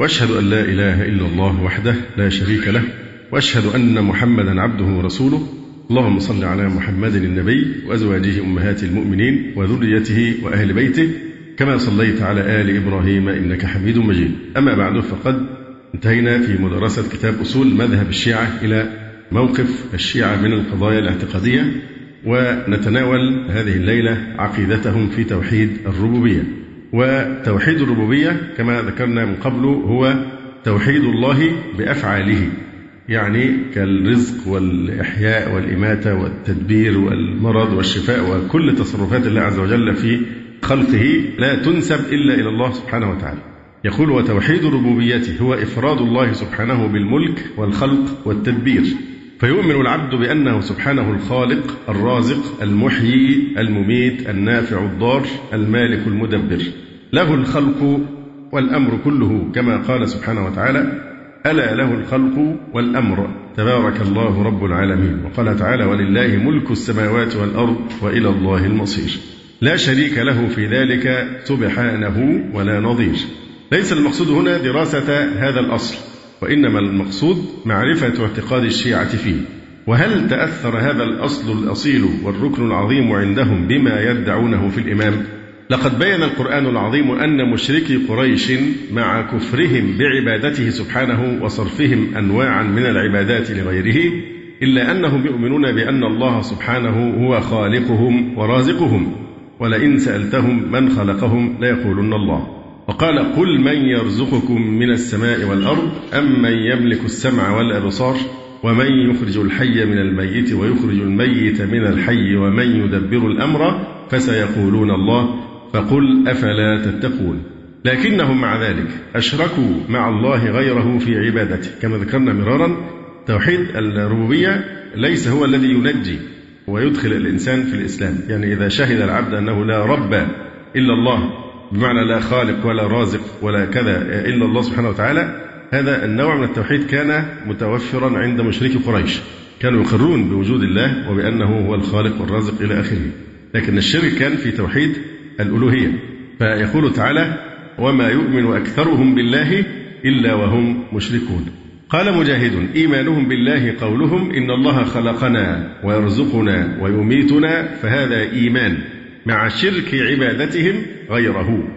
وأشهد أن لا إله إلا الله وحده لا شريك له وأشهد أن محمدا عبده ورسوله. اللهم صل على محمد النبي وأزواجه أمهات المؤمنين وذريته وأهل بيته كما صليت على آل إبراهيم إنك حميد مجيد. أما بعد فقد انتهينا في مدرسة كتاب أصول مذهب الشيعة إلى موقف الشيعة من القضايا الاعتقادية ونتناول هذه الليلة عقيدتهم في توحيد الربوبية. وتوحيد الربوبية كما ذكرنا من قبل هو توحيد الله بأفعاله يعني كالرزق والإحياء والإماتة والتدبير والمرض والشفاء وكل تصرفات الله عز وجل في خلقه لا تنسب إلا إلى الله سبحانه وتعالى. يقول وتوحيد الربوبية هو إفراد الله سبحانه بالملك والخلق والتدبير فيؤمن العبد بأنه سبحانه الخالق الرازق المحيي المميت النافع الضار المالك المدبر. له الخلق والأمر كله كما قال سبحانه وتعالى ألا له الخلق والأمر. تبارك الله رب العالمين. وقال تعالى ولله ملك السماوات والأرض وإلى الله المصير. لا شريك له في ذلك سبحانه ولا نظير. ليس المقصود هنا دراسة هذا الأصل وإنما المقصود معرفة اعتقاد الشيعة فيه. وهل تأثر هذا الأصل الأصيل والركن العظيم عندهم بما يدعونه في الإمام؟ لقد بين القرآن العظيم أن مشركي قريش مع كفرهم بعبادته سبحانه وصرفهم أنواعا من العبادات لغيره إلا أنهم يؤمنون بأن الله سبحانه هو خالقهم ورازقهم. ولئن سألتهم من خلقهم ليقولن الله. وقال قل من يرزقكم من السماء والأرض أم من يملك السمع والأبصار ومن يخرج الحي من الميت ويخرج الميت من الحي ومن يدبر الأمر فسيقولون الله فقل أفلا تتقون. لكنهم مع ذلك أشركوا مع الله غيره في عبادته. كما ذكرنا مرارا توحيد الربوبية ليس هو الذي ينجي ويدخل الإنسان في الإسلام. يعني إذا شهد العبد أنه لا رب إلا الله بمعنى لا خالق ولا رازق ولا كذا إلا الله سبحانه وتعالى هذا النوع من التوحيد كان متوفرا عند مشركي قريش. كانوا يقرون بوجود الله وبأنه هو الخالق والرازق إلى آخره. لكن الشرك كان في توحيد الألوهية. فيقول تعالى وما يؤمن أكثرهم بالله إلا وهم مشركون قال مجاهد إيمانهم بالله قولهم إن الله خلقنا ويرزقنا ويميتنا فهذا إيمان مع شرك عبادتهم غيره.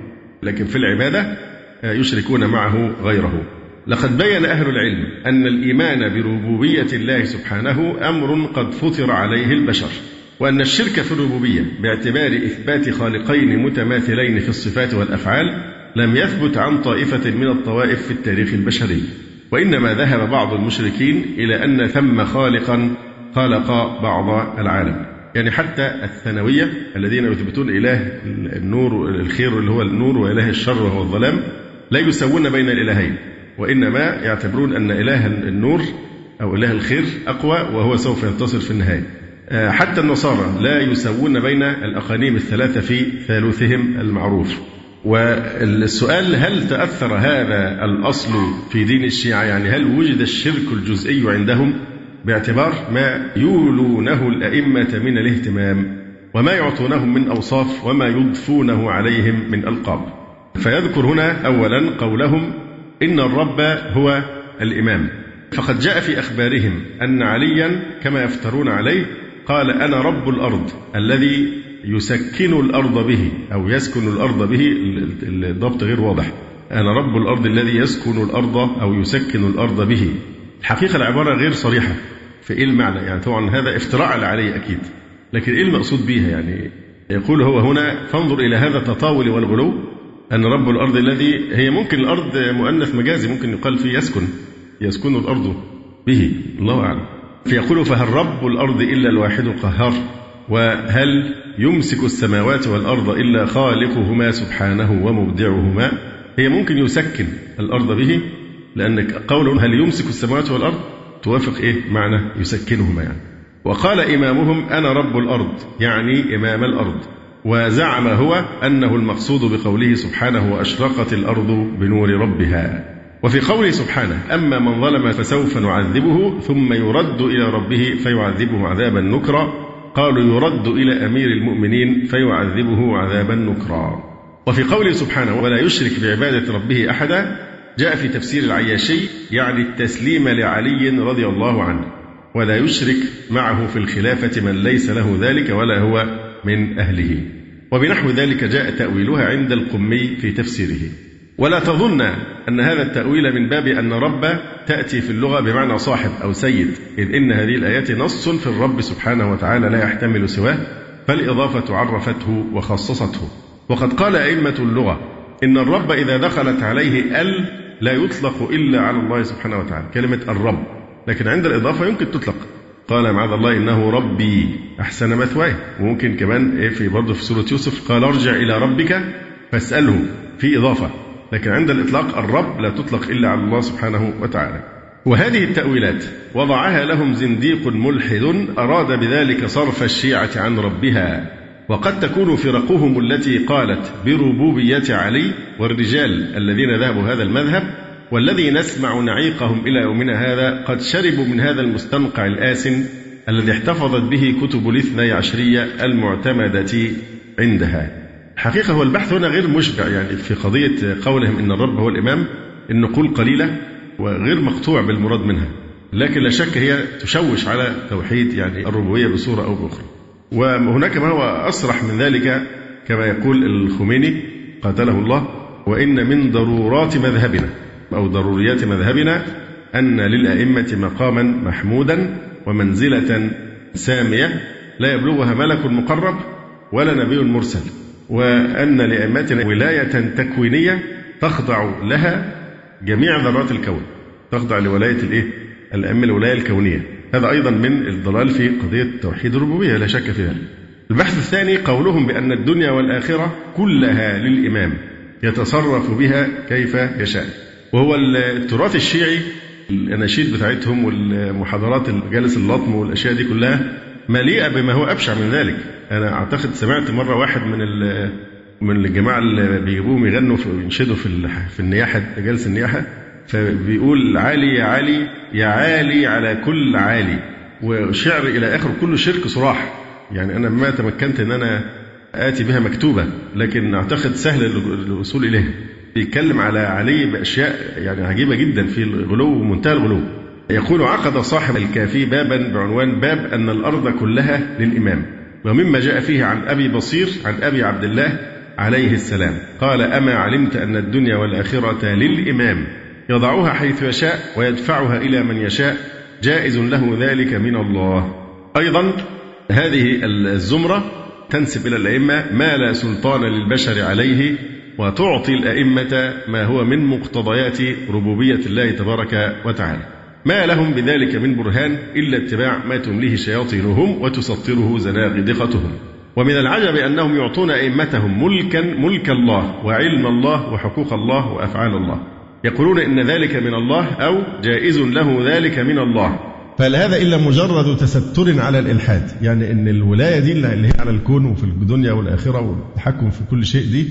لكن في العبادة يشركون معه غيره لقد بين أهل العلم أن الإيمان بربوبية الله سبحانه أمر قد فطر عليه البشر. وأن الشرك في الربوبية باعتبار إثبات خالقين متماثلين في الصفات والأفعال لم يثبت عن طائفة من الطوائف في التاريخ البشري وإنما ذهب بعض المشركين إلى أن ثم خالقا خلق بعض العالم. يعني حتى الثانوية الذين يثبتون إله النور الخير اللي هو النور وإله الشر وهو الظلام لا يسوون بين الإلهين وإنما يعتبرون أن إله النور أو إله الخير أقوى وهو سوف ينتصر في النهاية. حتى النصارى لا يسوون بين الأقانيم الثلاثة في ثالوثهم المعروف. والسؤال هل تأثر هذا الأصل في دين الشيعة؟ يعني هل وجد الشرك الجزئي عندهم؟ باعتبار ما يولونه الأئمة من الاهتمام وما يعطونهم من أوصاف وما يضفونه عليهم من ألقاب. فيذكر هنا أولا قولهم إن الرب هو الإمام. فقد جاء في أخبارهم أن عليا كما يفترون عليه قال أنا رب الأرض الذي يسكن الأرض به أو يسكن الأرض به الضبط غير واضح. أنا رب الأرض الذي يسكن الأرض أو يسكن الأرض به. الحقيقة العبارة غير صريحة في إيه المعنى؟ يعني طبعا هذا افتراء عليه أكيد. لكن إيه المقصود بها يعني؟ يقول هو هنا فانظر إلى هذا التطاول والغلو. أن رب الأرض الذي هي ممكن الأرض مؤنث مجازي ممكن يقال فيه يسكن يسكن الأرض به. الله أعلم. فيقول فهل رب الأرض إلا الواحد القهار؟ وهل يمسك السماوات والأرض إلا خالقهما سبحانه ومبدعهما؟ هي ممكن يسكن الأرض به لأن قوله هل يمسك السماوات والأرض توافق إيه؟ معنى يسكنهما يعني. وقال إمامهم أنا رب الأرض يعني إمام الأرض. وزعم هو أنه المقصود بقوله سبحانه وأشرقت الأرض بنور ربها. وفي قوله سبحانه أما من ظلم فسوف نعذبه ثم يرد إلى ربه فيعذبه عذابا نكرا. قالوا يرد إلى أمير المؤمنين فيعذبه عذابا نكرا. وفي قوله سبحانه ولا يشرك بعبادة ربه أحدا جاء في تفسير العياشي يعني التسليم لعلي رضي الله عنه. ولا يشرك معه في الخلافة من ليس له ذلك ولا هو من أهله. وبنحو ذلك جاء تأويلها عند القمي في تفسيره. ولا تظن أن هذا التأويل من باب أن رب تأتي في اللغة بمعنى صاحب أو سيد إذ إن هذه الآيات نص في الرب سبحانه وتعالى لا يحتمل سواه فالإضافة عرفته وخصصته. وقد قال أئمة اللغة إن الرب إذا دخلت عليه ال لا يطلق إلا على الله سبحانه وتعالى كلمة الرب لكن عند الإضافة يمكن تطلق. قال معاذ الله إنه ربي أحسن مثواي وممكن كمان إيه في برضه في سورة يوسف قال ارجع إلى ربك فاسأله في إضافة. لكن عند الإطلاق الرب لا تطلق إلا على الله سبحانه وتعالى. وهذه التأويلات وضعها لهم زنديق ملحد أراد بذلك صرف الشيعة عن ربها. وقد تكون فرقهم التي قالت بربوبية علي والرجال الذين ذهبوا هذا المذهب والذي نسمع نعيقهم إلى يومنا هذا قد شربوا من هذا المستنقع الآسن الذي احتفظت به كتب الاثني عشرية المعتمدة عندها. حقيقة هو البحث هنا غير مشبع يعني في قضية قولهم إن الرب هو الإمام النقول قليلة وغير مقطوع بالمراد منها لكن لا شك هي تشوش على توحيد يعني الربوبية بصورة أو بأخرى. وهناك ما هو أصرح من ذلك كما يقول الخميني قاتله الله وإن من ضرورات مذهبنا أو ضروريات مذهبنا أن للأئمة مقاما محمودا ومنزلة سامية لا يبلغها ملك مقرب ولا نبي مرسل. وأن لأئمتنا ولاية تكوينية تخضع لها جميع ذرات الكون تخضع لولاية الإيه؟ الأئمة الولاية الكونية. هذا أيضا من الضلال في قضية توحيد الربوبية لا شك في ذلك البحث الثاني قولهم بأن الدنيا والآخرة كلها للإمام يتصرف بها كيف يشاء. وهو التراث الشيعي الأناشيد بتاعتهم والمحاضرات جالس اللطم والأشياء دي كلها مليئة بما هو أبشع من ذلك. أنا أعتقد سمعت مرة واحد من من الجماعة اللي بيجيبوهم يغنوا في ينشدوا في في النياحة جلس النياحة. فبيقول عالي يا عالي يا عالي على كل عالي. وشعر إلى آخر كله شرك صراح. يعني أنا ما تمكنت أن أنا آتي بها مكتوبة لكن أعتقد سهل الوصول إليها. بيتكلم على علي بأشياء يعني عجيبة جدا في الغلو ومنتهى الغلو. يقول عقد صاحب الكافي بابا بعنوان باب أن الأرض كلها للإمام. ومما جاء فيه عن أبي بصير عن أبي عبد الله عليه السلام. قال أما علمت أن الدنيا والآخرة للإمام. يضعها حيث يشاء ويدفعها إلى من يشاء. جائز له ذلك من الله. أيضا هذه الزمرة تنسب إلى الأئمة ما لا سلطان للبشر عليه وتعطي الأئمة ما هو من مقتضيات ربوبية الله تبارك وتعالى. ما لهم بذلك من برهان إلا اتباع ما تمليه شياطينهم وتسطره زنادقتهم ومن العجب أنهم يعطون أئمتهم ملكا ملك الله وعلم الله وحقوق الله وأفعال الله. يقولون إن ذلك من الله أو جائز له ذلك من الله. فهل هذا إلا مجرد تستر على الإلحاد؟ يعني أن الولاية دي اللي هي على الكون وفي الدنيا والآخرة والتحكم في كل شيء دي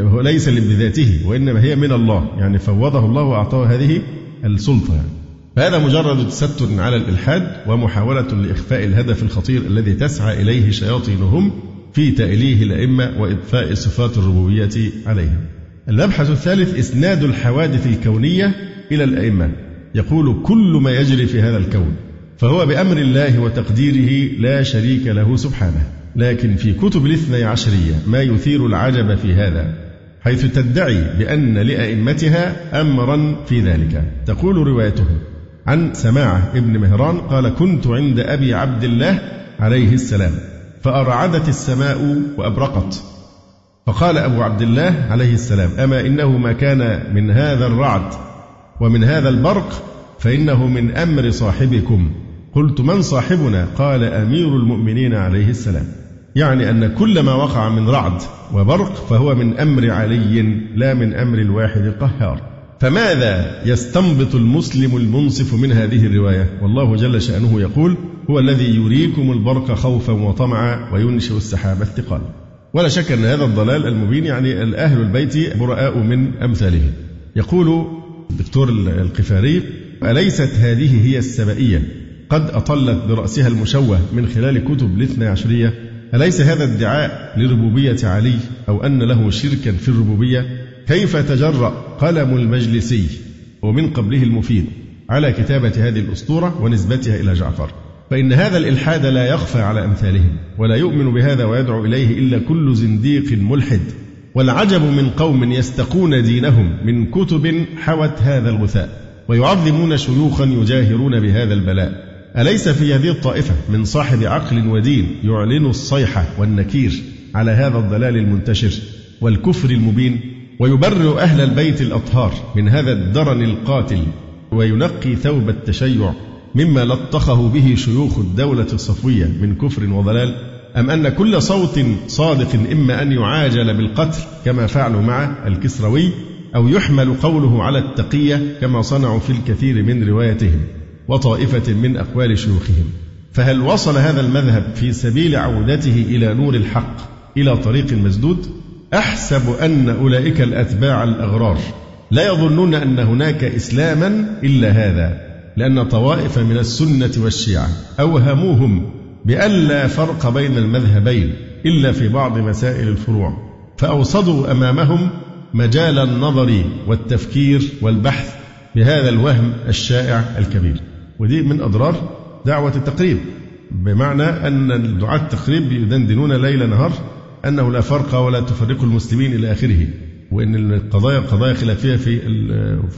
هو ليس بذاته وإنما هي من الله. يعني فوضه الله وأعطاه هذه السلطة. يعني. فهذا مجرد تستر على الإلحاد ومحاولة لإخفاء الهدف الخطير الذي تسعى إليه شياطينهم في تأليه الأئمة وإضفاء صفات الربوبية عليهم. المبحث الثالث إسناد الحوادث الكونية إلى الأئمة. يقول كل ما يجري في هذا الكون فهو بأمر الله وتقديره لا شريك له سبحانه. لكن في كتب الاثني عشرية ما يثير العجب في هذا حيث تدعي بأن لأئمتها أمرا في ذلك تقول روايتهم عن سماعة ابن مهران قال كنت عند أبي عبد الله عليه السلام فأرعدت السماء وأبرقت. فقال أبو عبد الله عليه السلام أما إنه ما كان من هذا الرعد ومن هذا البرق فإنه من أمر صاحبكم. قلت من صاحبنا؟ قال أمير المؤمنين عليه السلام. يعني أن كل ما وقع من رعد وبرق فهو من أمر علي لا من أمر الواحد القهار. فماذا يستنبط المسلم المنصف من هذه الرواية؟ والله جل شأنه يقول هو الذي يريكم البرق خوفا وطمعا وينشئ السحاب الثقال. ولا شك أن هذا الضلال المبين يعني الأهل البيت براء من أمثاله يقول الدكتور القفاري أليست هذه هي السبائية قد أطلت برأسها المشوه من خلال كتب الاثنى عشرية. أليس هذا ادعاء لربوبية علي؟ أو أن له شركا في الربوبية؟ كيف تجرأ قلم المجلسي ومن قبله المفيد على كتابة هذه الأسطورة ونسبتها إلى جعفر. فإن هذا الإلحاد لا يخفى على أمثالهم ولا يؤمن بهذا ويدعو إليه إلا كل زنديق ملحد. والعجب من قوم يستقون دينهم من كتب حوت هذا الغثاء ويعظمون شيوخا يجاهرون بهذا البلاء. أليس في هذه الطائفة من صاحب عقل ودين يعلن الصيحة والنكير على هذا الضلال المنتشر والكفر المبين؟ ويبرئ أهل البيت الأطهار من هذا الدرن القاتل وينقي ثوب التشيع مما لطخه به شيوخ الدولة الصفوية من كفر وضلال. أم أن كل صوت صادق إما أن يعاجل بالقتل كما فعلوا مع الكسروي أو يحمل قوله على التقية كما صنعوا في الكثير من روايتهم وطائفة من أقوال شيوخهم. فهل وصل هذا المذهب في سبيل عودته إلى نور الحق إلى طريق مسدود؟ أحسب أن أولئك الأتباع الأغرار. لا يظنون أن هناك إسلاما إلا هذا لأن طوائف من السنة والشيعة أوهموهم بأن لا فرق بين المذهبين إلا في بعض مسائل الفروع فأوصدوا أمامهم مجال النظر والتفكير والبحث بهذا الوهم الشائع الكبير. ودي من أضرار دعوة التقريب بمعنى أن دعاة التقريب يدندنون ليل نهار أنه لا فرق ولا تفرق المسلمين إلى آخره وأن القضايا قضايا خلافية في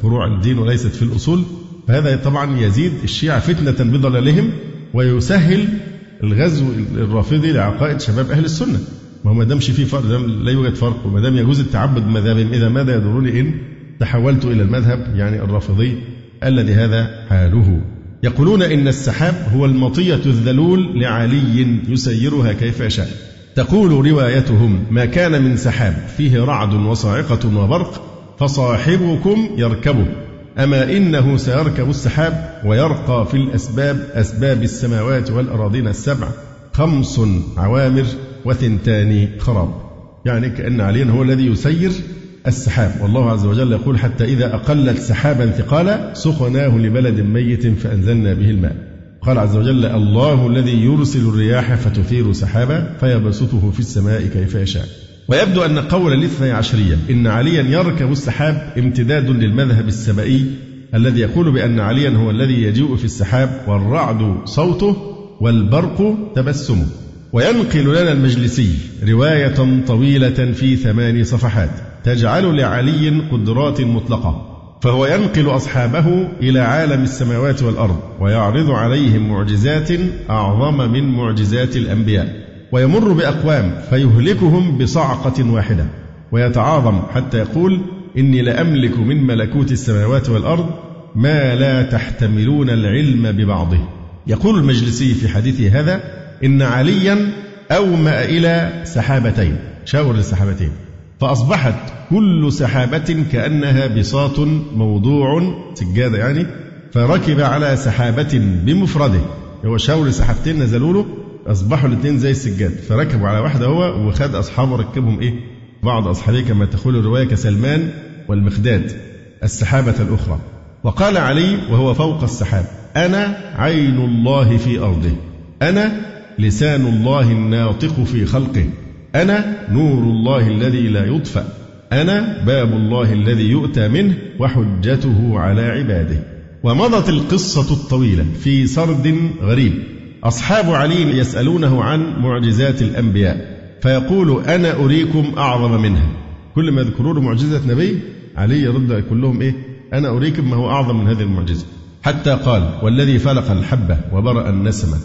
فروع الدين وليست في الأصول فهذا طبعا يزيد الشيعة فتنة بضلالهم ويسهل الغزو الرافضي لعقائد شباب أهل السنة. ما هو ما دامش في فرق لا يوجد فرق وما دام يجوز التعبد بمذاهبهم إذا ماذا يضرني إن تحولت إلى المذهب؟ يعني الرافضي الذي هذا حاله. يقولون إن السحاب هو المطية الذلول لعلي يسيرها كيف يشاء. تقول روايتهم ما كان من سحاب فيه رعد وصاعقة وبرق فصاحبكم يركبه. أما إنه سيركب السحاب ويرقى في الأسباب أسباب السماوات والأراضين السبع خمس عوامر وثنتان خراب. يعني كأن عليا هو الذي يسير السحاب. والله عز وجل يقول حتى إذا أقلت سحابا ثقالا سقناه لبلد ميت فأنزلنا به الماء. قال عز وجل الله الذي يرسل الرياح فتثير سحابا فيبسطه في السماء كيف يشاء. ويبدو أن قول الاثني عشرية إن عليا يركب السحاب امتداد للمذهب السبائي الذي يقول بأن عليا هو الذي يجيء في السحاب والرعد صوته والبرق تبسمه. وينقل لنا المجلسي رواية طويلة في ثمان صفحات تجعل لعلي قدرات مطلقة. فهو ينقل أصحابه إلى عالم السماوات والأرض ويعرض عليهم معجزات أعظم من معجزات الأنبياء ويمر بأقوام فيهلكهم بصعقة واحدة ويتعاظم حتى يقول إني لأملك من ملكوت السماوات والأرض ما لا تحتملون العلم ببعضه. يقول المجلسي في حديثه هذا إن عليا أومأ إلى سحابتين شاور للسحابتين. فأصبحت كل سحابة كأنها بساط موضوع سجادة يعني فركب على سحابة بمفرده. هو شاور سحابتين نزلوا له أصبحوا الاثنين زي السجاد. فركبوا على واحدة هو وخد أصحابه ركبهم إيه؟ بعض أصحابه كما تقول الرواية كسلمان والمخداد السحابة الأخرى. وقال علي وهو فوق السحاب أنا عين الله في أرضه أنا لسان الله الناطق في خلقه. أنا نور الله الذي لا يطفأ. أنا باب الله الذي يؤتى منه وحجته على عباده. ومضت القصة الطويلة في سرد غريب. أصحاب علي يسألونه عن معجزات الأنبياء. فيقول أنا أريكم أعظم منها كل ما يذكرون معجزة نبي علي يرد يقول لهم إيه؟ أنا أريكم ما هو أعظم من هذه المعجزة. حتى قال والذي فلق الحبة وبرأ النسمة.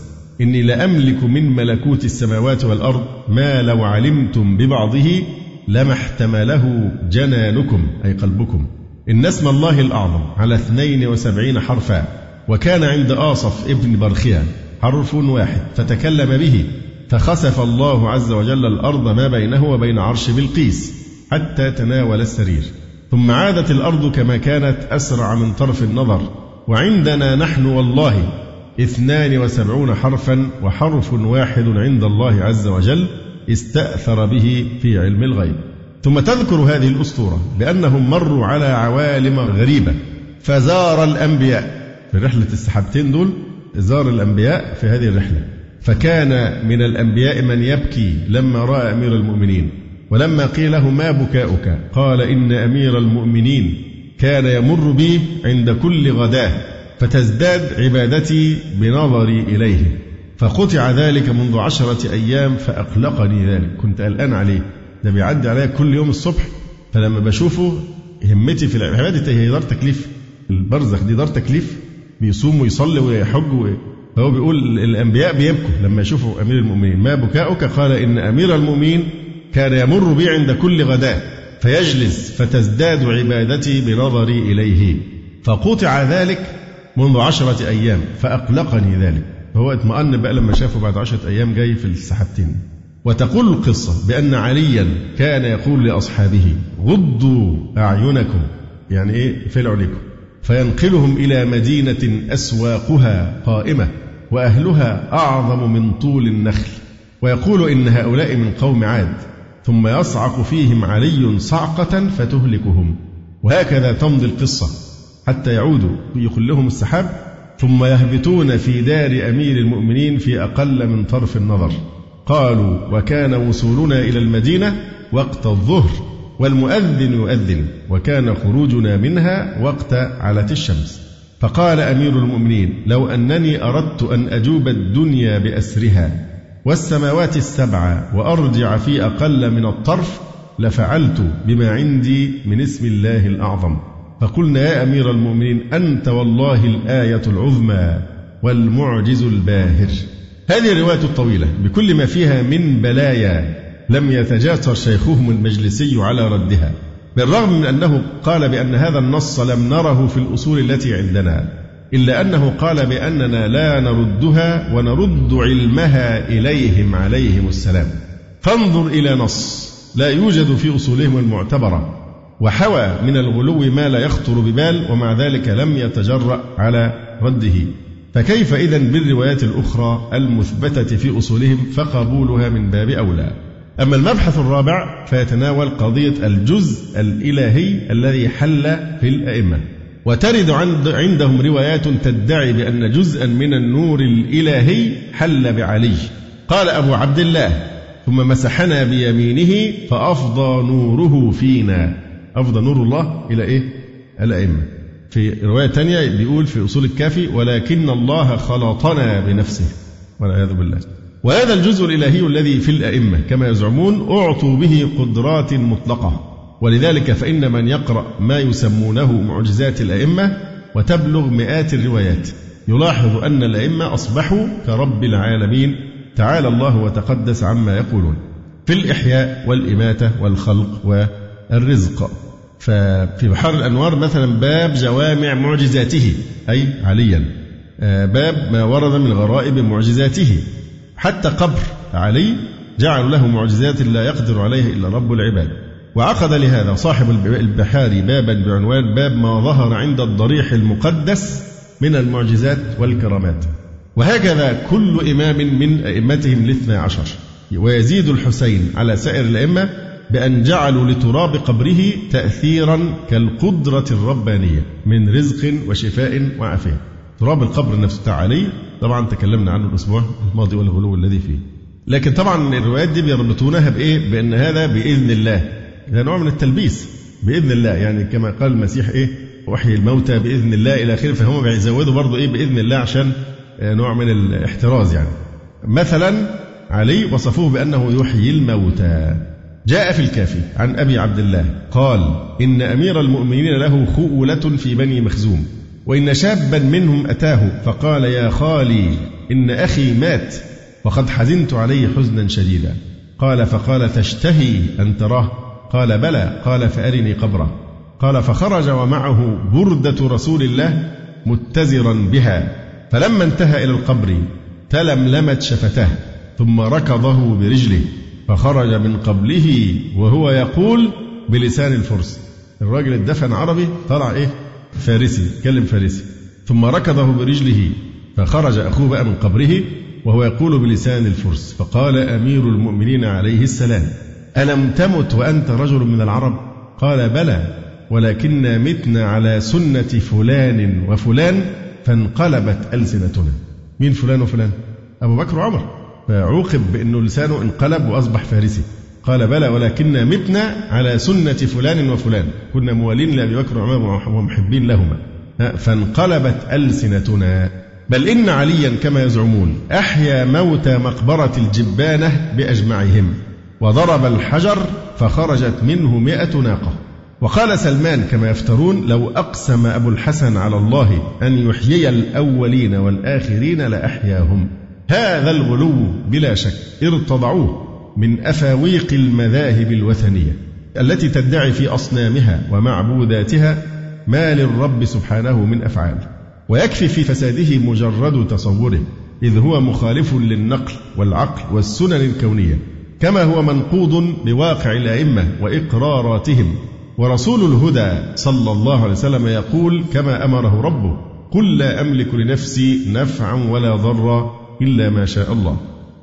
إني لأملك من ملكوت السماوات والأرض ما لو علمتم ببعضه لما احتمله جنانكم أي قلبكم. إن اسم الله الأعظم على اثنين وسبعين حرفا وكان عند آصف ابن برخيا حرف واحد فتكلم به فخسف الله عز وجل الأرض ما بينه وبين عرش بلقيس حتى تناول السرير. ثم عادت الأرض كما كانت أسرع من طرف النظر وعندنا نحن والله اثنان وسبعون حرفا وحرف واحد عند الله عز وجل استأثر به في علم الغيب. ثم تذكر هذه الأسطورة بأنهم مروا على عوالم غريبة فزار الأنبياء. في رحلة السحابتين دول زار الأنبياء في هذه الرحلة. فكان من الأنبياء من يبكي لما رأى أمير المؤمنين ولما قيل له ما بكاؤك؟ قال إن أمير المؤمنين كان يمر بي عند كل غداة. فتزداد عبادتي بنظري إليه. فقطع ذلك منذ عشرة أيام فأقلقني ذلك. كنت قلقان عليه. ده بيعدي عليا كل يوم الصبح. فلما بشوفه همتي في العبادة هي دار تكليف. البرزخ دي دار تكليف. بيصوم ويصلي ويحج فهو بيقول الأنبياء بيبكوا لما يشوفوا أمير المؤمنين. ما بكاؤك؟ قال إن أمير المؤمنين كان يمر بي عند كل غداء. فيجلس فتزداد عبادتي بنظري إليه. فقطع ذلك منذ عشرة أيام فأقلقني ذلك. فهو اطمأن بقى لما شافه بعد عشرة أيام جاي في السحابتين. وتقول القصة بأن عليا كان يقول لأصحابه غضوا أعينكم. يعني إيه؟ فلعوا عليكم. فينقلهم إلى مدينة أسواقها قائمة وأهلها أعظم من طول النخل. ويقول إن هؤلاء من قوم عاد ثم يصعق فيهم علي صعقة فتهلكهم. وهكذا تمضي القصة. حتى يعودوا يخلهم لهم السحاب ثم يهبطون في دار أمير المؤمنين في أقل من طرف النظر. قالوا وكان وصولنا إلى المدينة وقت الظهر والمؤذن يؤذن وكان خروجنا منها وقت علت الشمس. فقال أمير المؤمنين لو أنني أردت أن أجوب الدنيا بأسرها والسماوات السبع وأرجع في أقل من الطرف لفعلت بما عندي من اسم الله الأعظم. فقلنا يا أمير المؤمنين أنت والله الآية العظمى والمعجز الباهر. هذه الرواية الطويلة بكل ما فيها من بلايا لم يتجاسر شيخهم المجلسي على ردها بالرغم من أنه قال بأن هذا النص لم نره في الأصول التي عندنا إلا أنه قال بأننا لا نردها ونرد علمها إليهم عليهم السلام. فانظر إلى نص لا يوجد في أصولهم المعتبرة. وحوى من الغلو ما لا يخطر ببال ومع ذلك لم يتجرأ على رده. فكيف إذا بالروايات الأخرى المثبتة في أصولهم فقبولها من باب أولى؟ أما المبحث الرابع فيتناول قضية الجزء الإلهي الذي حل في الأئمة. وترد عندهم روايات تدعي بأن جزءا من النور الإلهي حل بعلي. قال أبو عبد الله ثم مسحنا بيمينه فأفضى نوره فينا. أفضى نور الله إلى إيه؟ الأئمة. في رواية تانية بيقول في أصول الكافي ولكن الله خلطنا بنفسه والعياذ بالله. وهذا الجزء الإلهي الذي في الأئمة كما يزعمون أعطوا به قدرات مطلقة. ولذلك فإن من يقرأ ما يسمونه معجزات الأئمة وتبلغ مئات الروايات يلاحظ أن الأئمة أصبحوا كرب العالمين. تعالى الله وتقدس عما يقولون. في الإحياء والإماتة والخلق والرزق. ففي بحار الأنوار مثلا باب جوامع معجزاته أي عليا آه، باب ما ورد من غرائب معجزاته. حتى قبر علي جعلوا له معجزات لا يقدر عليها إلا رب العباد. وعقد لهذا صاحب البحار بابا بعنوان باب ما ظهر عند الضريح المقدس من المعجزات والكرامات. وهكذا كل إمام من أئمتهم الاثنى عشر. ويزيد الحسين على سائر الأئمة بأن جعلوا لتراب قبره تأثيرا كالقدرة الربانية من رزق وشفاء وعافية. تراب القبر نفسه بتاع علي طبعا تكلمنا عنه الأسبوع الماضي والغلو الذي فيه. لكن طبعا الروايات دي بيربطونها بإيه؟ بأن هذا بإذن الله. ده نوع من التلبيس بإذن الله. يعني كما قال المسيح إيه؟ وحي الموتى بإذن الله إلى آخره فهم بيزودوا برضه إيه؟ بإذن الله عشان آه، نوع من الاحتراز يعني. مثلا علي وصفوه بأنه يحيي الموتى. جاء في الكافي عن أبي عبد الله قال إن أمير المؤمنين له خؤلة في بني مخزوم وإن شابا منهم أتاه فقال يا خالي إن أخي مات وقد حزنت عليه حزنا شديدا. قال فقال تشتهي أن تراه؟ قال بلى. قال فأرني قبره. قال فخرج ومعه بردة رسول الله متزرا بها. فلما انتهى إلى القبر تلملمت شفتاه ثم ركضه برجله. فخرج من قبله وهو يقول بلسان الفرس. الراجل اتدفن عربي طلع إيه؟ فارسي كلم فارسي. ثم ركضه برجله فخرج أخوه بقى من قبره وهو يقول بلسان الفرس. فقال أمير المؤمنين عليه السلام ألم تمت وأنت رجل من العرب؟ قال بلى ولكننا متنا على سنة فلان وفلان فانقلبت ألسنتنا. مين فلان وفلان؟ أبو بكر وعمر. فعوقب بأنه لسانه انقلب وأصبح فارسي. قال بلى ولكننا متنا على سنة فلان وفلان. كنا موالين لأبي بكر وعمر ومحبين لهما. فانقلبت ألسنتنا. بل إن عليا كما يزعمون. أحيا موتى مقبرة الجبانة بأجمعهم. وضرب الحجر فخرجت منه مئة ناقة. وقال سلمان كما يفترون لو أقسم أبو الحسن على الله أن يحيي الأولين والآخرين لأحياهم. هذا الغلو بلا شك ارتضعوه من أفاويق المذاهب الوثنية التي تدعي في أصنامها ومعبوداتها ما للرب سبحانه من أفعال ويكفي في فساده مجرد تصوره إذ هو مخالف للنقل والعقل والسنن الكونية كما هو منقوض بواقع الأئمة وإقراراتهم ورسول الهدى صلى الله عليه وسلم يقول كما أمره ربه قل لا أملك لنفسي نفعا ولا ضرا إلا ما شاء الله.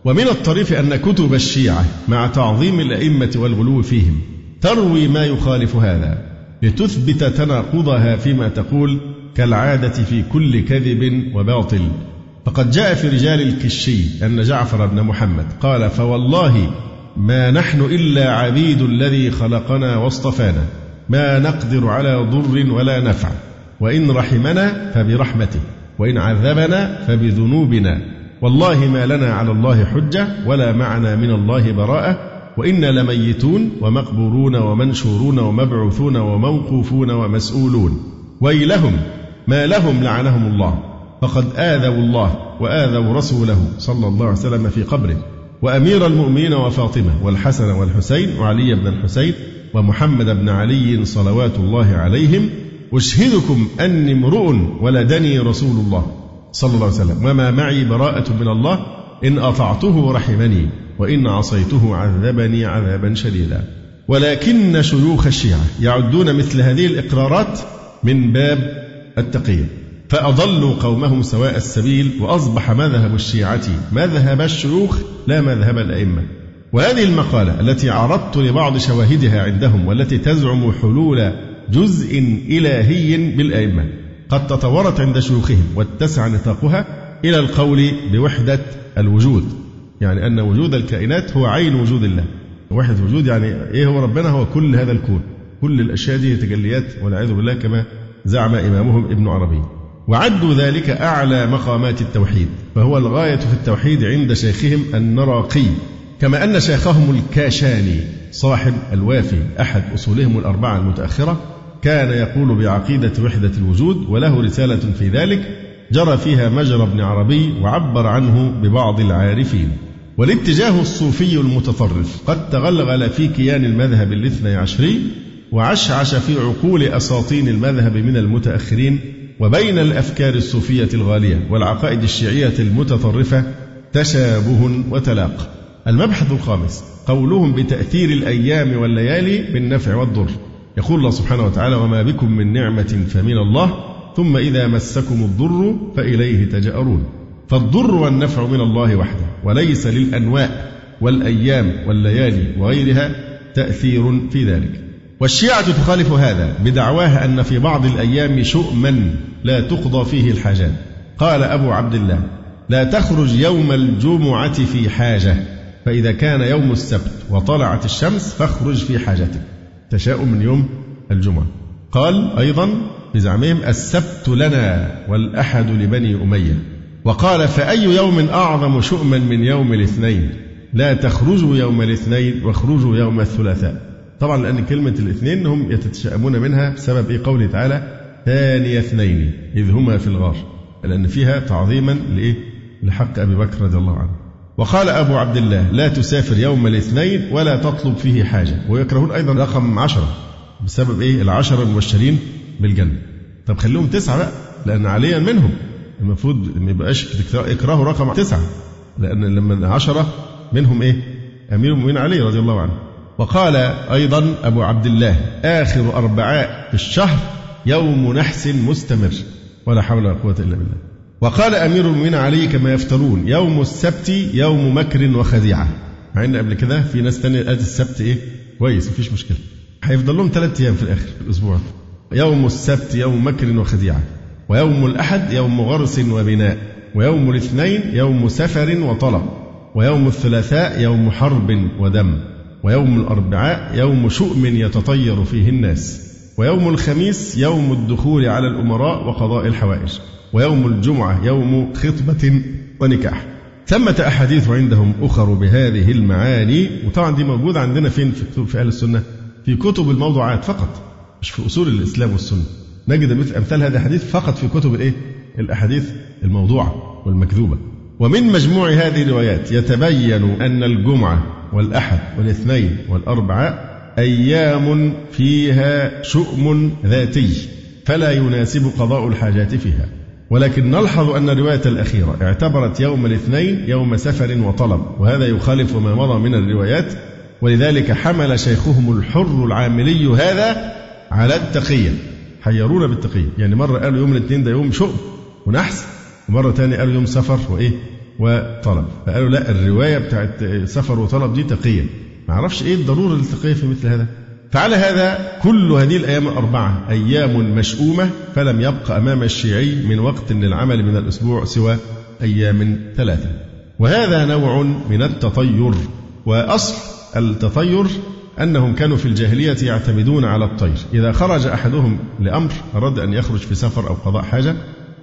ومن الطريف أن كتب الشيعة مع تعظيم الأئمة والغلو فيهم. تروي ما يخالف هذا. لتثبت تناقضها فيما تقول كالعادة في كل كذب وباطل. فقد جاء في رجال الكشي أن جعفر بن محمد قال فوالله ما نحن إلا عبيد الذي خلقنا واصطفانا. ما نقدر على ضر ولا نفع. وإن رحمنا فبرحمته. وإن عذبنا فبذنوبنا. والله ما لنا على الله حجة ولا معنا من الله براءة وإنا لميتون ومقبورون ومنشورون ومبعوثون وموقوفون ومسؤولون. ويلهم ما لهم لعنهم الله فقد آذوا الله وآذوا رسوله صلى الله عليه وسلم في قبره. وأمير المؤمنين وفاطمة والحسن والحسين وعلي بن الحسين ومحمد بن علي صلوات الله عليهم أشهدكم أني امرؤ ولدني رسول الله. صلى الله عليه وسلم. وما معي براءة من الله إن أطعته رحمني وإن عصيته عذبني عذابا شديدا. ولكن شيوخ الشيعة يعدون مثل هذه الإقرارات من باب التقية فأضلوا قومهم سواء السبيل وأصبح مذهب الشيعة مذهب الشيوخ لا مذهب الأئمة. وهذه المقالة التي عرضت لبعض شواهدها عندهم والتي تزعم حلول جزء إلهي بالأئمة قد تطورت عند شيوخهم واتسع نطاقها إلى القول بوحدة الوجود. يعني أن وجود الكائنات هو عين وجود الله. وحدة وجود يعني إيه هو ربنا؟ هو كل هذا الكون. كل الأشياء دي تجليات والعياذ بالله كما زعم إمامهم ابن عربي. وعدوا ذلك أعلى مقامات التوحيد. فهو الغاية في التوحيد عند شيخهم النراقي. كما أن شيخهم الكاشاني صاحب الوافي أحد أصولهم الأربعة المتأخرة كان يقول بعقيدة وحدة الوجود وله رسالة في ذلك جرى فيها مجرى ابن عربي وعبر عنه ببعض العارفين. والاتجاه الصوفي المتطرف قد تغلغل في كيان المذهب الاثني عشري وعشعش في عقول أساطين المذهب من المتأخرين وبين الأفكار الصوفية الغالية والعقائد الشيعية المتطرفة تشابه وتلاق. المبحث الخامس قولهم بتأثير الأيام والليالي بالنفع والضر. يقول الله سبحانه وتعالى وما بكم من نعمة فمن الله ثم إذا مسكم الضر فإليه تجأرون. فالضر والنفع من الله وحده وليس للأنواء والأيام والليالي وغيرها تأثير في ذلك. والشيعة تخالف هذا بدعواها أن في بعض الأيام شؤما لا تقضى فيه الحاجات. قال أبو عبد الله لا تخرج يوم الجمعة في حاجة فإذا كان يوم السبت وطلعت الشمس فاخرج في حاجتك. تشاء من يوم الجمعة. قال أيضا بزعمهم السبت لنا والأحد لبني أمية. وقال فأي يوم أعظم شؤما من يوم الاثنين؟ لا تخرجوا يوم الاثنين واخرجوا يوم الثلاثاء. طبعا لأن كلمة الاثنين هم يتشائمون منها بسبب إيه؟ قوله تعالى ثاني اثنين إذ هما في الغار. لأن فيها تعظيما لإيه؟ لحق أبي بكر رضي الله عنه. وقال أبو عبد الله لا تسافر يوم الاثنين ولا تطلب فيه حاجة. ويكرهون أيضا رقم عشرة. بسبب إيه؟ العشرة المبشرين بالجنة. طب خليهم تسعة بقى لأن عليا منهم. المفروض ما يبقاش اكرهوا رقم تسعة. لأن لما عشرة منهم إيه؟ أمير المؤمنين علي رضي الله عنه. وقال أيضا أبو عبد الله آخر أربعاء في الشهر يوم نحس مستمر. ولا حول ولا قوة إلا بالله. وقال أمير المؤمنين علي كما يفترون يوم السبت يوم مكر وخديعة. مع إن قبل كده في ناس تانية قالت السبت إيه؟ كويس مفيش مشكلة. هيفضل لهم ثلاث أيام في الآخر في الأسبوع. يوم السبت يوم مكر وخديعة. ويوم الأحد يوم غرس وبناء. ويوم الاثنين يوم سفر وطلب. ويوم الثلاثاء يوم حرب ودم. ويوم الأربعاء يوم شؤم يتطير فيه الناس. ويوم الخميس يوم الدخول على الأمراء وقضاء الحوائج. ويوم الجمعة يوم خطبة ونكاح. ثمة أحاديث عندهم أخر بهذه المعاني وطبعا دي موجودة عندنا فين؟ في كتب في أهل السنة. في كتب الموضوعات فقط مش في أصول الإسلام والسنة. نجد مثل أمثال هذه الحديث فقط في كتب الإيه؟ الأحاديث الموضوعة والمكذوبة. ومن مجموع هذه الروايات يتبين أن الجمعة والأحد والاثنين والأربعاء أيام فيها شؤم ذاتي فلا يناسب قضاء الحاجات فيها. ولكن نلحظ أن الرواية الأخيرة اعتبرت يوم الاثنين يوم سفر وطلب وهذا يخالف ما مضى من الروايات ولذلك حمل شيخهم الحر العاملي هذا على التقية حيرونا بالتقية يعني مرة قالوا يوم الاثنين ده يوم شؤم ونحس ومرة ثانية قالوا يوم سفر وإيه وطلب فقالوا لا الرواية بتاعت سفر وطلب دي تقية ما أعرفش إيه الضرورة للتقية في مثل هذا؟ فعلى هذا كل هذه الأيام الأربعة أيام مشؤومة فلم يبق أمام الشيعي من وقت للعمل من الأسبوع سوى أيام ثلاثة. وهذا نوع من التطير وأصل التطير أنهم كانوا في الجاهلية يعتمدون على الطير. إذا خرج أحدهم لأمر أراد أن يخرج في سفر أو قضاء حاجة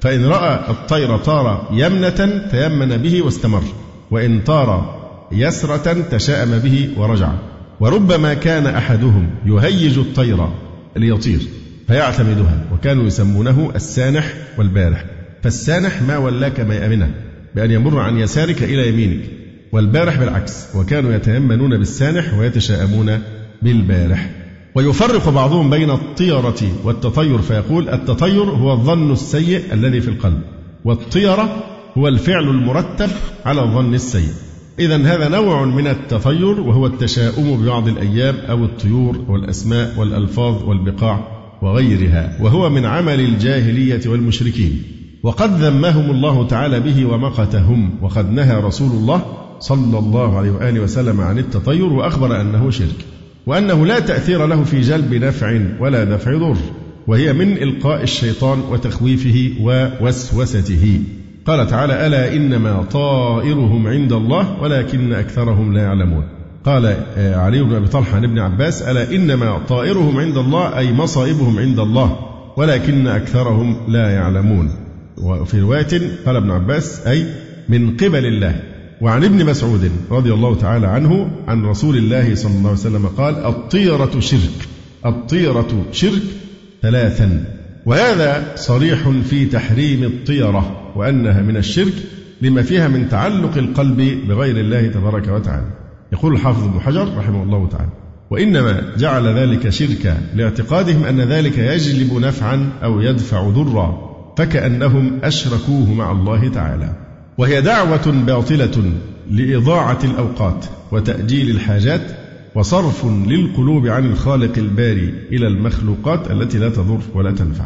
فإن رأى الطير طار يمنة تيمن به واستمر وإن طار يسرة تشاءم به ورجع. وربما كان أحدهم يهيج الطير ليطير فيعتمدها وكانوا يسمونه السانح والبارح. فالسانح ما ولاك ميامنه بأن يمر عن يسارك إلى يمينك. والبارح بالعكس وكانوا يتيمنون بالسانح ويتشاءمون بالبارح. ويفرق بعضهم بين الطيرة والتطير فيقول التطير هو الظن السيء الذي في القلب والطيرة هو الفعل المرتب على الظن السيء. إذا هذا نوع من التطير وهو التشاؤم ببعض الأيام أو الطيور والأسماء والألفاظ والبقاع وغيرها وهو من عمل الجاهلية والمشركين. وقد ذمهم الله تعالى به ومقتهم وقد نهى رسول الله صلى الله عليه وآله وسلم عن التطير وأخبر أنه شرك وأنه لا تأثير له في جلب نفع ولا دفع ضر وهي من إلقاء الشيطان وتخويفه ووسوسته. قال تعالى ألا إنما طائرهم عند الله ولكن أكثرهم لا يعلمون. قال آه، علي بن أبي طلحة عن ابن عباس ألا إنما طائرهم عند الله أي مصائبهم عند الله ولكن أكثرهم لا يعلمون. وفي رواية قال ابن عباس أي من قبل الله. وعن ابن مسعود رضي الله تعالى عنه عن رسول الله صلى الله عليه وسلم قال الطيرة شرك الطيرة شرك ثلاثا وهذا صريح في تحريم الطيرة. وأنها من الشرك لما فيها من تعلق القلب بغير الله تبارك وتعالى. يقول الحافظ ابن حجر رحمه الله تعالى وإنما جعل ذلك شركا لاعتقادهم أن ذلك يجلب نفعا أو يدفع ضرا فكأنهم أشركوه مع الله تعالى. وهي دعوة باطلة لإضاعة الأوقات وتأجيل الحاجات وصرف للقلوب عن الخالق الباري إلى المخلوقات التي لا تضر ولا تنفع.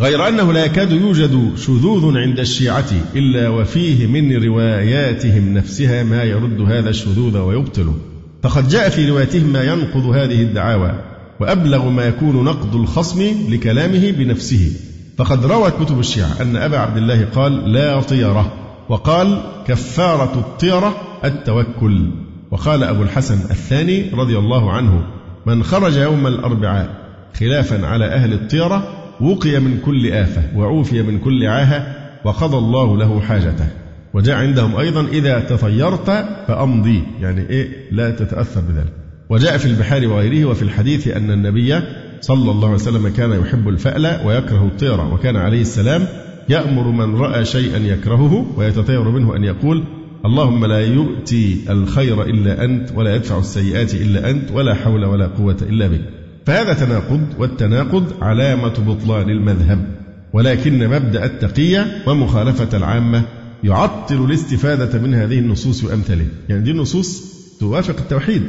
غير أنه لا يكاد يوجد شذوذ عند الشيعة إلا وفيه من رواياتهم نفسها ما يرد هذا الشذوذ ويبطله فقد جاء في رواياتهم ما ينقض هذه الدعاوى وأبلغ ما يكون نقد الخصم لكلامه بنفسه. فقد روت كتب الشيعة أن أبا عبد الله قال لا طيرة وقال كفارة الطيرة التوكل وقال أبو الحسن الثاني رضي الله عنه من خرج يوم الأربعاء خلافا على أهل الطيرة وقي من كل آفة وعوفي من كل عاهة وقضى الله له حاجته. وجاء عندهم أيضا إذا تطيرت فأمضي. يعني إيه؟ لا تتأثر بذلك. وجاء في البحار وغيره وفي الحديث أن النبي صلى الله عليه وسلم كان يحب الفأل ويكره الطيرة وكان عليه السلام يأمر من رأى شيئا يكرهه ويتطير منه أن يقول اللهم لا يؤتي الخير إلا أنت ولا يدفع السيئات إلا أنت ولا حول ولا قوة إلا بك. فهذا تناقض والتناقض علامة بطلان المذهب ولكن مبدأ التقية ومخالفة العامة يعطل الاستفادة من هذه النصوص وأمثالها يعني دي النصوص توافق التوحيد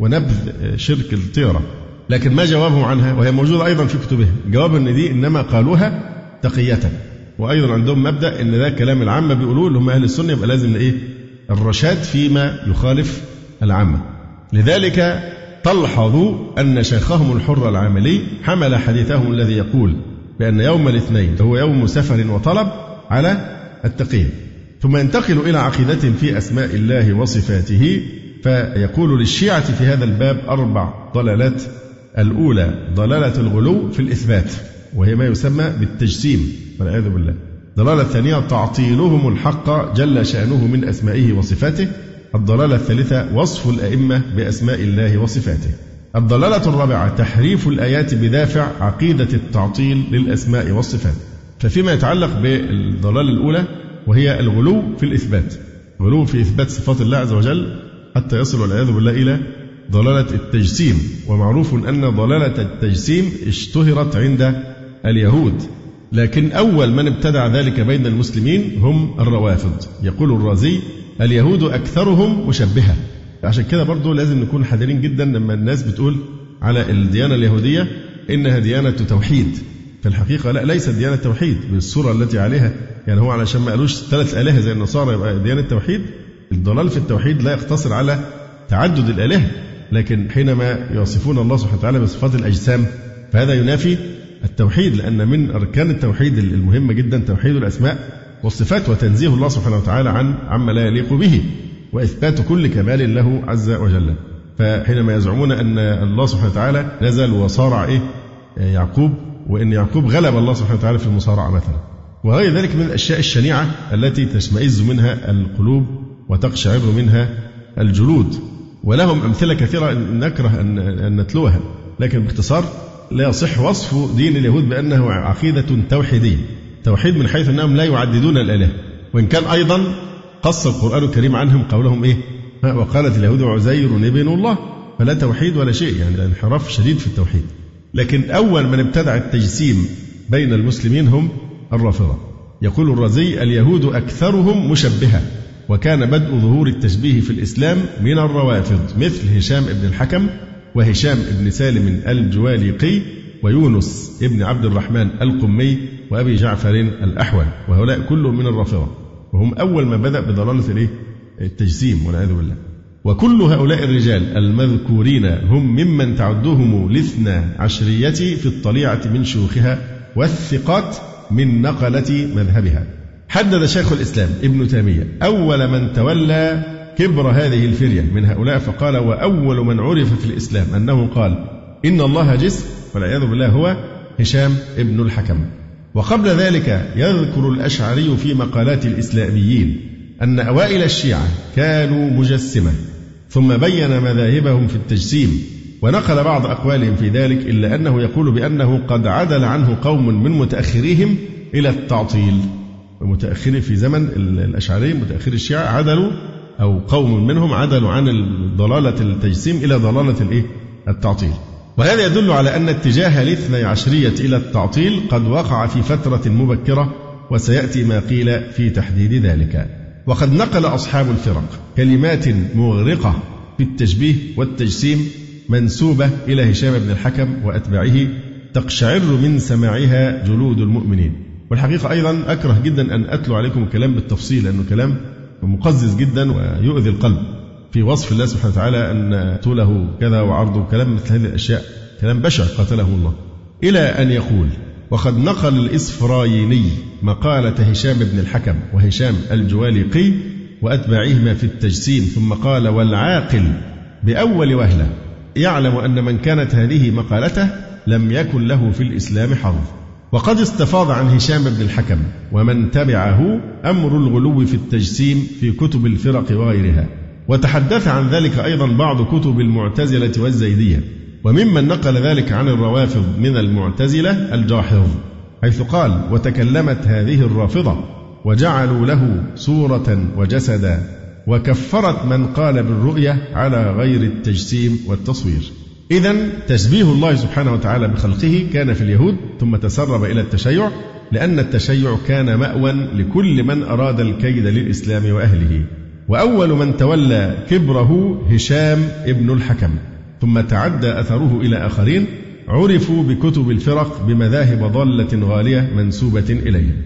ونبذ شرك الطيرة. لكن ما جوابهم عنها؟ وهي موجودة أيضا في كتبهم جواب أن دي إنما قالوها تقية. وأيضا عندهم مبدأ أن ده كلام العامة بيقولوه اللي هم أهل السنة يبقى لازم إيه؟ الرشاد فيما يخالف العامة. لذلك تلحظ أن شيخهم الحر العاملي حمل حديثهم الذي يقول بأن يوم الاثنين هو يوم سفر وطلب على التقية ثم ينتقل إلى عقيدة في أسماء الله وصفاته فيقول للشيعة في هذا الباب أربع ضلالات. الأولى ضلالة الغلو في الإثبات وهي ما يسمى بالتجسيم والعياذ بالله. الضلالة الثانية تعطيلهم الحق جل شأنه من أسمائه وصفاته. الضلالة الثالثة وصف الأئمة بأسماء الله وصفاته. الضلالة الرابعة تحريف الآيات بدافع عقيدة التعطيل للأسماء والصفات. ففيما يتعلق بالضلالة الأولى وهي الغلو في الإثبات. غلو في إثبات صفات الله عز وجل حتى يصل والعياذ بالله إلى ضلالة التجسيم. ومعروف أن ضلالة التجسيم اشتهرت عند اليهود. لكن أول من ابتدع ذلك بين المسلمين هم الروافض. يقول الرازي اليهود أكثرهم مشبهة. عشان كده برضو لازم نكون حذرين جدا لما الناس بتقول على الديانة اليهودية إنها ديانة توحيد. في الحقيقة لا ليست ديانة توحيد بالصورة التي عليها. يعني هو علشان ما قالوش ثلاث آلهة زي النصارى يبقى ديانة توحيد الضلال في التوحيد لا يقتصر على تعدد الآلهة لكن حينما يصفون الله سبحانه وتعالى بصفات الأجسام فهذا ينافي التوحيد لأن من أركان التوحيد المهمة جدا توحيد الأسماء. والصفات وتنزيه الله سبحانه وتعالى عن عما لا يليق به وإثبات كل كمال له عز وجل. فحينما يزعمون أن الله سبحانه وتعالى نزل وصارع إيه؟ يعقوب وأن يعقوب غلب الله سبحانه وتعالى في المصارعة مثلا. وغير ذلك من الأشياء الشنيعة التي تشمئز منها القلوب وتقشعر منها الجلود. ولهم أمثلة كثيرة نكره أن نتلوها لكن باختصار لا يصح وصف دين اليهود بأنه عقيدة توحيدية. توحيد من حيث أنهم لا يعددون الآلهة. وإن كان أيضا قص القرآن الكريم عنهم قولهم إيه؟ وقالت اليهود عزير ابن الله فلا توحيد ولا شيء يعني انحراف شديد في التوحيد. لكن أول من ابتدع التجسيم بين المسلمين هم الرافضة. يقول الرازي اليهود أكثرهم مشبهة وكان بدء ظهور التشبيه في الإسلام من الروافض مثل هشام بن الحكم وهشام بن سالم الجواليقي ويونس بن عبد الرحمن القمي وأبي جعفر الأحول وهؤلاء كلهم من الرافضة وهم أول ما بدأ بضلالة الإيه؟ التجسيم والعياذ بالله وكل هؤلاء الرجال المذكورين هم ممن تعدهم الاثنى عشرية في الطليعة من شيوخها والثقات من نقلة مذهبها حدد شيخ الإسلام ابن تيمية أول من تولى كبر هذه الفرية من هؤلاء فقال وأول من عرف في الإسلام أنه قال إن الله جسم والعياذ بالله هو هشام ابن الحكم. وقبل ذلك يذكر الأشعري في مقالات الإسلاميين أن أوائل الشيعة كانوا مجسمة ثم بين مذاهبهم في التجسيم ونقل بعض أقوالهم في ذلك إلا أنه يقول بأنه قد عدل عنه قوم من متأخريهم إلى التعطيل. متأخرين في زمن الأشعري متأخر الشيعة عدلوا أو قوم منهم عدلوا عن ضلالة التجسيم إلى ضلالة الإيه؟ التعطيل. وهذا يدل على أن اتجاه الاثني عشرية إلى التعطيل قد وقع في فترة مبكرة وسيأتي ما قيل في تحديد ذلك. وقد نقل أصحاب الفرق كلمات مغرقة في التشبيه والتجسيم منسوبة إلى هشام بن الحكم وأتباعه تقشعر من سماعها جلود المؤمنين. والحقيقة أيضا أكره جدا أن أتلو عليكم الكلام بالتفصيل لأنه كلام مقزز جدا ويؤذي القلب. في وصف الله سبحانه وتعالى أن طوله كذا وعرضه كلام مثل هذه الأشياء كلام بشع قتله الله. إلى أن يقول وقد نقل الإسفرايني مقالة هشام بن الحكم وهشام الجواليقي وأتباعهما في التجسيم ثم قال والعاقل بأول وهلة يعلم أن من كانت هذه مقالته لم يكن له في الإسلام حظ وقد استفاض عن هشام بن الحكم ومن تبعه أمر الغلو في التجسيم في كتب الفرق وغيرها. وتحدث عن ذلك أيضا بعض كتب المعتزلة والزيدية وممن نقل ذلك عن الروافض من المعتزلة الجاحظ حيث قال وتكلمت هذه الرافضة وجعلوا له صورة وجسدا وكفرت من قال بالرؤية على غير التجسيم والتصوير. إذا تشبيه الله سبحانه وتعالى بخلقه كان في اليهود ثم تسرب إلى التشيع لأن التشيع كان مأوى لكل من أراد الكيد للإسلام وأهله. وأول من تولى كبره هشام ابن الحكم ثم تعدى أثره إلى آخرين عرفوا بكتب الفرق بمذاهب ضالة غالية منسوبة إليهم.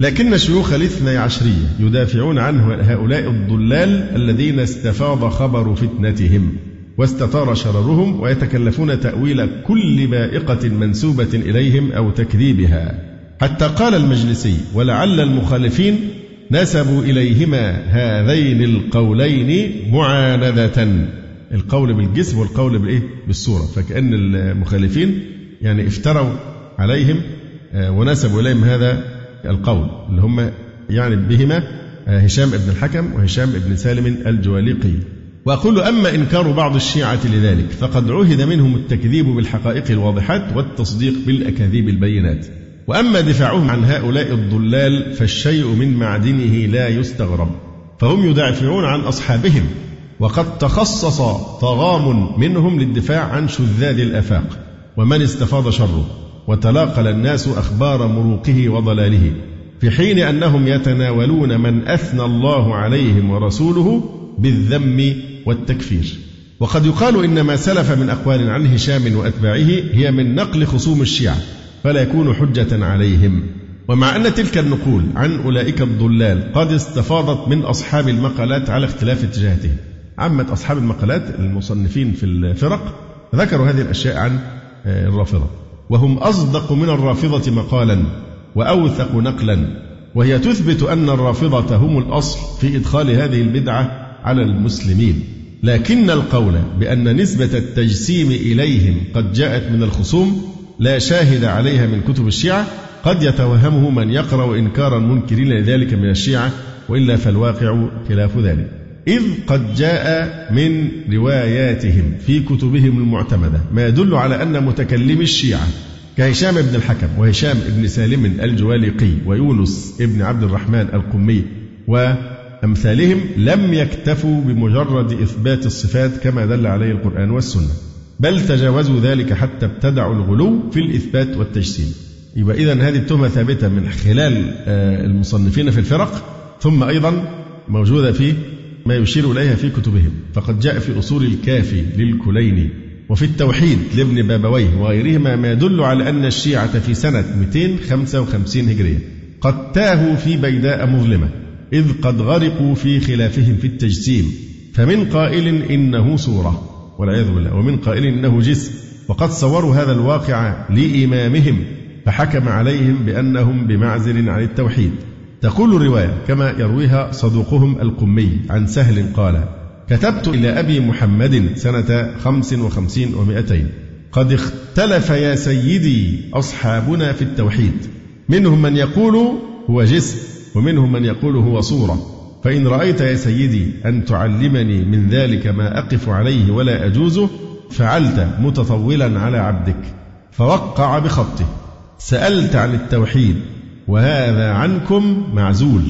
لكن الشيوخ الاثني عشرية يدافعون عن هؤلاء الضلال الذين استفاض خبر فتنتهم واستطار شررهم ويتكلفون تأويل كل بائقة منسوبة إليهم أو تكذيبها. حتى قال المجلسي ولعل المخالفين نسبوا إليهما هذين القولين معاندة. القول بالجسم والقول بالإيه؟ بالصورة. فكأن المخالفين يعني افتروا عليهم آه، ونسبوا إليهم هذا القول اللي هم يعني بهما آه، هشام بن الحكم وهشام بن سالم الجواليقي. وأقول أما إنكار بعض الشيعة لذلك فقد عهد منهم التكذيب بالحقائق الواضحات والتصديق بالأكاذيب البينات. وأما دفاعهم عن هؤلاء الضلال فالشيء من معدنه لا يستغرب فهم يدافعون عن أصحابهم وقد تخصص طغام منهم للدفاع عن شذاذ الآفاق ومن استفاض شره وتلاقل الناس أخبار مروقه وضلاله في حين أنهم يتناولون من أثنى الله عليهم ورسوله بالذم والتكفير. وقد يقال إن ما سلف من أقوال عن هشام وأتباعه هي من نقل خصوم الشيعة فلا يكون حجة عليهم. ومع أن تلك النقول عن أولئك الضلال قد استفاضت من أصحاب المقالات على اختلاف اتجاهاتهم. عامة أصحاب المقالات المصنفين في الفرق ذكروا هذه الأشياء عن آه، الرافضة. وهم أصدق من الرافضة مقالا وأوثق نقلا. وهي تثبت أن الرافضة هم الأصل في إدخال هذه البدعة على المسلمين. لكن القول بأن نسبة التجسيم إليهم قد جاءت من الخصوم لا شاهد عليها من كتب الشيعة قد يتوهمه من يقرأ إنكارا منكرين لذلك من الشيعة وإلا فالواقع خلاف ذلك. إذ قد جاء من رواياتهم في كتبهم المعتمدة ما يدل على أن متكلم الشيعة كهشام بن الحكم وهشام بن سالم الجوالقي ويونس بن عبد الرحمن القمي وأمثالهم لم يكتفوا بمجرد إثبات الصفات كما دل عليه القرآن والسنة. بل تجاوزوا ذلك حتى ابتدعوا الغلو في الإثبات والتجسيم. يبقى إذا هذه التهمة ثابتة من خلال آه، المصنفين في الفرق ثم أيضا موجودة في ما يشير إليها في كتبهم. فقد جاء في أصول الكافي للكليني وفي التوحيد لابن بابويه وغيرهما ما يدل على أن الشيعة في سنة 255 هجرية قد تاهوا في بيداء مظلمة إذ قد غرقوا في خلافهم في التجسيم. فمن قائل إنه صورة والعياذ بالله. ومن قائل إنه جسم وقد صوروا هذا الواقع لإمامهم فحكم عليهم بأنهم بمعزل عن التوحيد. تقول الرواية كما يرويها صدوقهم القمي عن سهل قال كتبت إلى أبي محمد سنة خمس وخمسين ومائتين قد اختلف يا سيدي أصحابنا في التوحيد. منهم من يقول هو جسم ومنهم من يقول هو صورة. فإن رأيت يا سيدي أن تعلمني من ذلك ما أقف عليه ولا أجوزه فعلت متطولا على عبدك فوقع بخطه. سألت عن التوحيد وهذا عنكم معزول.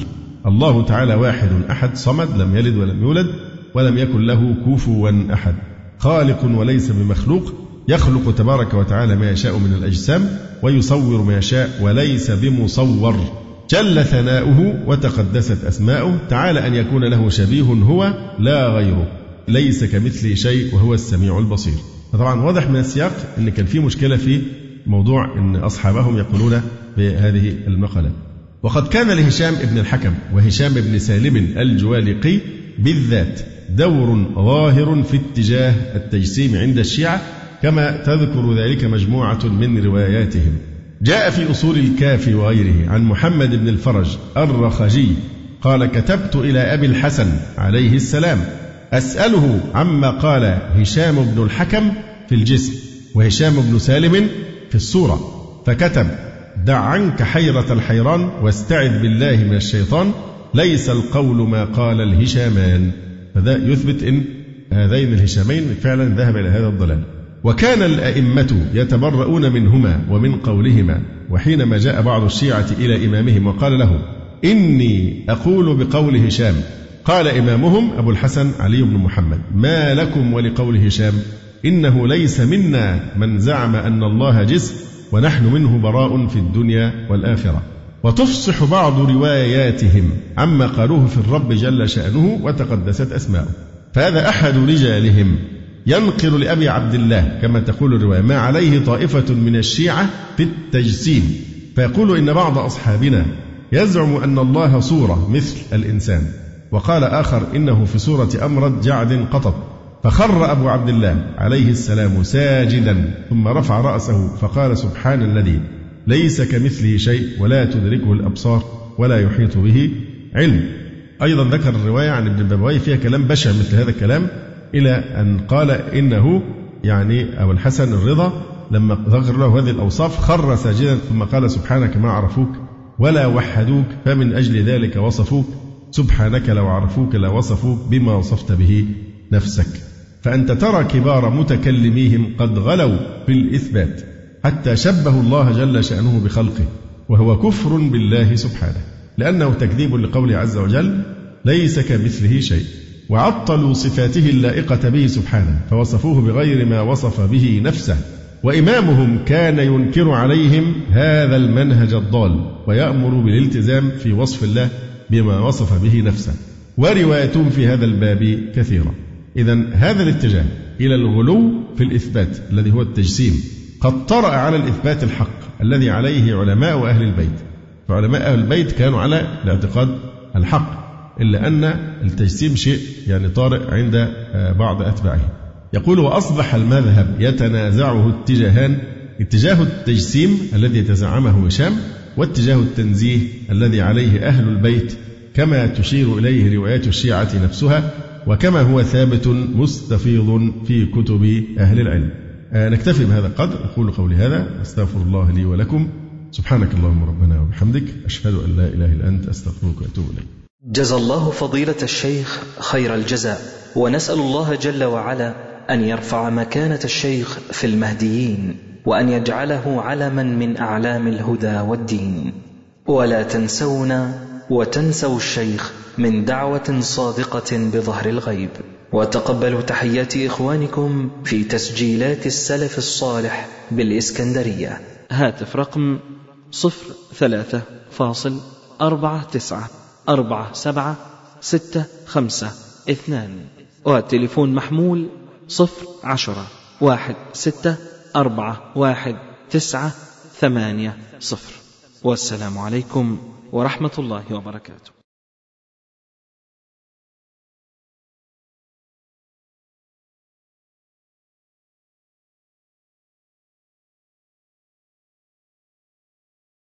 الله تعالى واحد أحد صمد لم يلد ولم يولد ولم يكن له كفوا أحد. خالق وليس بمخلوق يخلق تبارك وتعالى ما يشاء من الأجسام ويصور ما يشاء وليس بمصور. جل ثناؤه وتقدست أسماؤه. تعالى أن يكون له شبيه هو لا غيره. ليس كمثله شيء وهو السميع البصير. طبعا واضح من السياق أن كان في مشكلة في موضوع أن أصحابهم يقولون بهذه المقالة. وقد كان لهشام بن الحكم وهشام بن سالم الجوالقي بالذات دور ظاهر في اتجاه التجسيم عند الشيعة كما تذكر ذلك مجموعة من رواياتهم. جاء في أصول الكافي وغيره عن محمد بن الفرج الرخجي قال كتبت إلى أبي الحسن عليه السلام أسأله عما قال هشام بن الحكم في الجسم وهشام بن سالم في الصورة فكتب دع عنك حيرة الحيران واستعذ بالله من الشيطان ليس القول ما قال الهشامان فذا يثبت أن هذين الهشامين فعلا ذهب إلى هذا الضلال وكان الأئمة يتبرؤون منهما ومن قولهما وحينما جاء بعض الشيعة إلى إمامهم وقال له إني أقول بقول هشام. قال إمامهم أبو الحسن علي بن محمد ما لكم ولقول هشام؟ إنه ليس منا من زعم أن الله جسم ونحن منه براء في الدنيا والآخرة. وتفصح بعض رواياتهم عما قالوه في الرب جل شأنه وتقدست أسماؤه. فهذا أحد رجالهم ينقل لأبي عبد الله كما تقول الرواية ما عليه طائفة من الشيعة في التجسيم. فيقول إن بعض أصحابنا يزعم أن الله صورة مثل الإنسان. وقال آخر إنه في صورة أمرد جعد قطط فخر أبو عبد الله عليه السلام ساجدا ثم رفع رأسه فقال سبحان الذي ليس كمثله شيء ولا تدركه الأبصار ولا يحيط به علم. أيضا ذكر الرواية عن ابن بابوي فيها كلام بشع مثل هذا الكلام. إلى أن قال إنه يعني أبو الحسن الرضا لما ذكر له هذه الأوصاف خر ساجدا ثم قال سبحانك ما عرفوك ولا وحدوك فمن أجل ذلك وصفوك. سبحانك لو عرفوك لوصفوك بما وصفت به نفسك. فأنت ترى كبار متكلميهم قد غلوا في الإثبات حتى شبهوا الله جل شأنه بخلقه وهو كفر بالله سبحانه لأنه تكذيب لقوله عز وجل ليس كمثله شيء. وعطلوا صفاته اللائقة به سبحانه فوصفوه بغير ما وصف به نفسه وإمامهم كان ينكر عليهم هذا المنهج الضال ويأمر بالالتزام في وصف الله بما وصف به نفسه. وروايتهم في هذا الباب كثيرة. إذا هذا الاتجاه إلى الغلو في الإثبات الذي هو التجسيم قد طرأ على الإثبات الحق الذي عليه علماء أهل البيت. فعلماء أهل البيت كانوا على الاعتقاد الحق. إلا أن التجسيم شيء يعني طارئ عند آه، بعض أتباعه. يقول وأصبح المذهب يتنازعه اتجاهان اتجاه التجسيم الذي يتزعمه هشام واتجاه التنزيه الذي عليه أهل البيت كما تشير إليه روايات الشيعة نفسها وكما هو ثابت مستفيض في كتب أهل العلم. آه نكتفي بهذا القدر. أقول قولي هذا. أستغفر الله لي ولكم. سبحانك اللهم ربنا وبحمدك. أشهد أن لا إله إلا أنت. أستغفرك وأتوب إليك. جزى الله فضيلة الشيخ خير الجزاء ونسأل الله جل وعلا أن يرفع مكانة الشيخ في المهديين وأن يجعله علما من أعلام الهدى والدين. ولا تنسونا وتنسوا الشيخ من دعوة صادقة بظهر الغيب. وتقبلوا تحيات إخوانكم في تسجيلات السلف الصالح بالإسكندرية. هاتف رقم صفر ثلاثة فاصل أربعة تسعة. أربعة سبعة ستة خمسة اثنان. وتليفون محمول صفر عشرة واحد ستة أربعة واحد تسعة ثمانية صفر. والسلام عليكم ورحمة الله وبركاته.